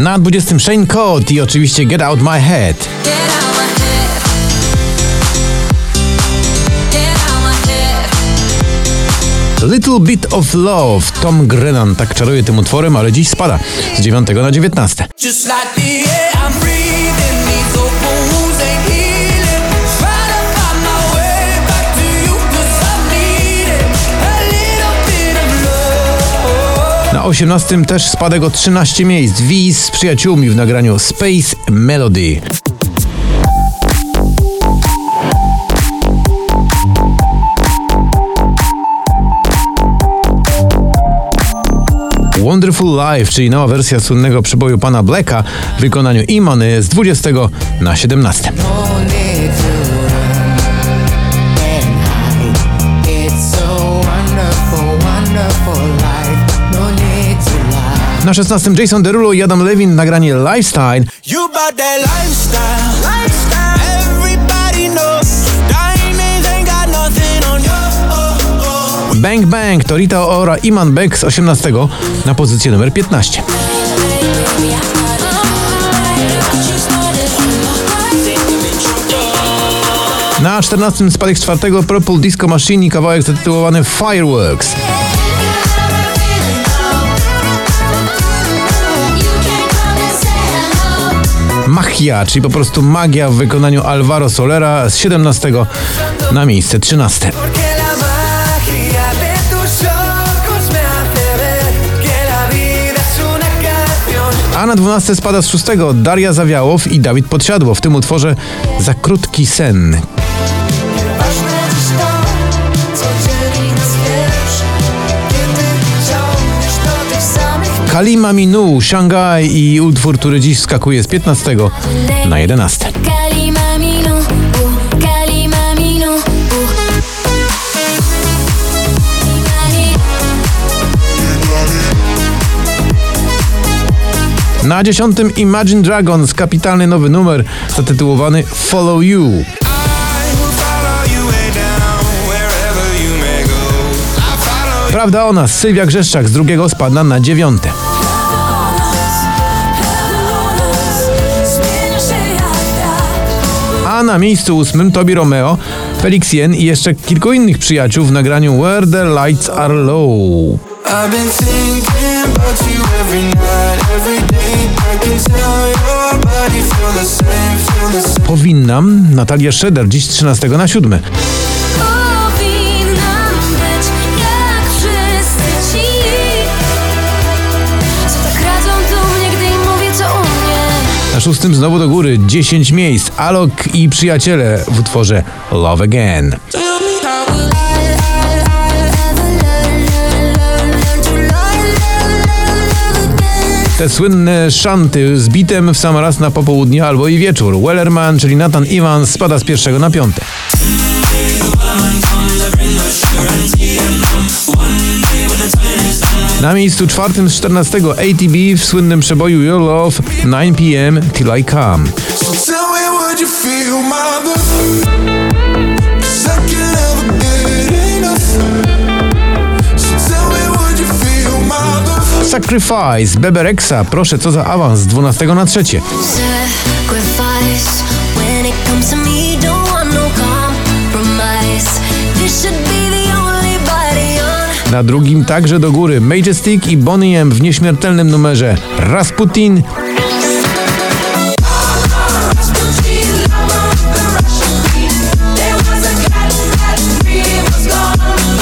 Na 20 Shane Code i oczywiście Get Out My Head. Little Bit of Love. Tom Grennan tak czaruje tym utworem, ale dziś spada z 9 na 19. Na 18 też spadek o 13 miejsc. Wiz z przyjaciółmi w nagraniu Space Melody. Wonderful Life, czyli nowa wersja słynnego przeboju pana Blacka w wykonaniu Imony z 20 na 17. Na 16 Jason Derulo i Adam Levine nagranie Lifestyle. You bout that lifestyle, lifestyle. Everybody knows diamonds ain't got nothing on you. Oh, oh. Bang Bang to Rita Ora i Man Beck z 18 na pozycję numer 15. Na 14 spadek z czwartego Purple Disco Machine i kawałek zatytułowany Fireworks. Magia, czyli po prostu magia w wykonaniu Alvaro Solera z 17 na miejsce 13. Porque la magia de tus ojos me hace ver que la vida es una canción. A na 12 spada z 6 Daria Zawiałow i Dawid Podsiadło w tym utworze Za krótki sen. Kalima Minu, Shanghai i utwór, który dziś skakuje z 15 na 11. Kalima minu, uh, kalima minu, uh. Na 10 Imagine Dragons, kapitalny nowy numer zatytułowany Follow You. Prawda o nas, Sylwia Grzeszczak z drugiego spada na dziewiąte. A na miejscu ósmym Tobi Romeo, Felix Jen i jeszcze kilku innych przyjaciół w nagraniu Where the Lights Are Low. Powinnam, Natalia Szeder, dziś z 13 na 7. Na szóstym znowu do góry 10 miejsc. Alok i przyjaciele w utworze Love Again. Te słynne szanty z bitem w sam raz na popołudnie albo i wieczór. Wellerman, czyli Nathan Evans, spada z pierwszego na piąte. Na miejscu czwartym z 14 ATB w słynnym przeboju Your Love 9pm Till I Come. Sacrifice, Beberexa, proszę co za awans z 12 na trzecie. Sacrifice Na drugim także do góry. Majestic i Bonnie M w nieśmiertelnym numerze. Rasputin.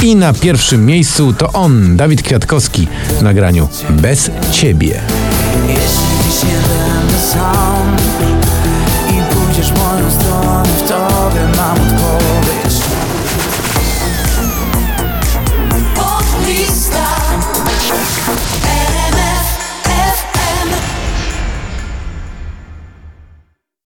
I na pierwszym miejscu to on, Dawid Kwiatkowski w nagraniu Bez Ciebie. Jeśli dziś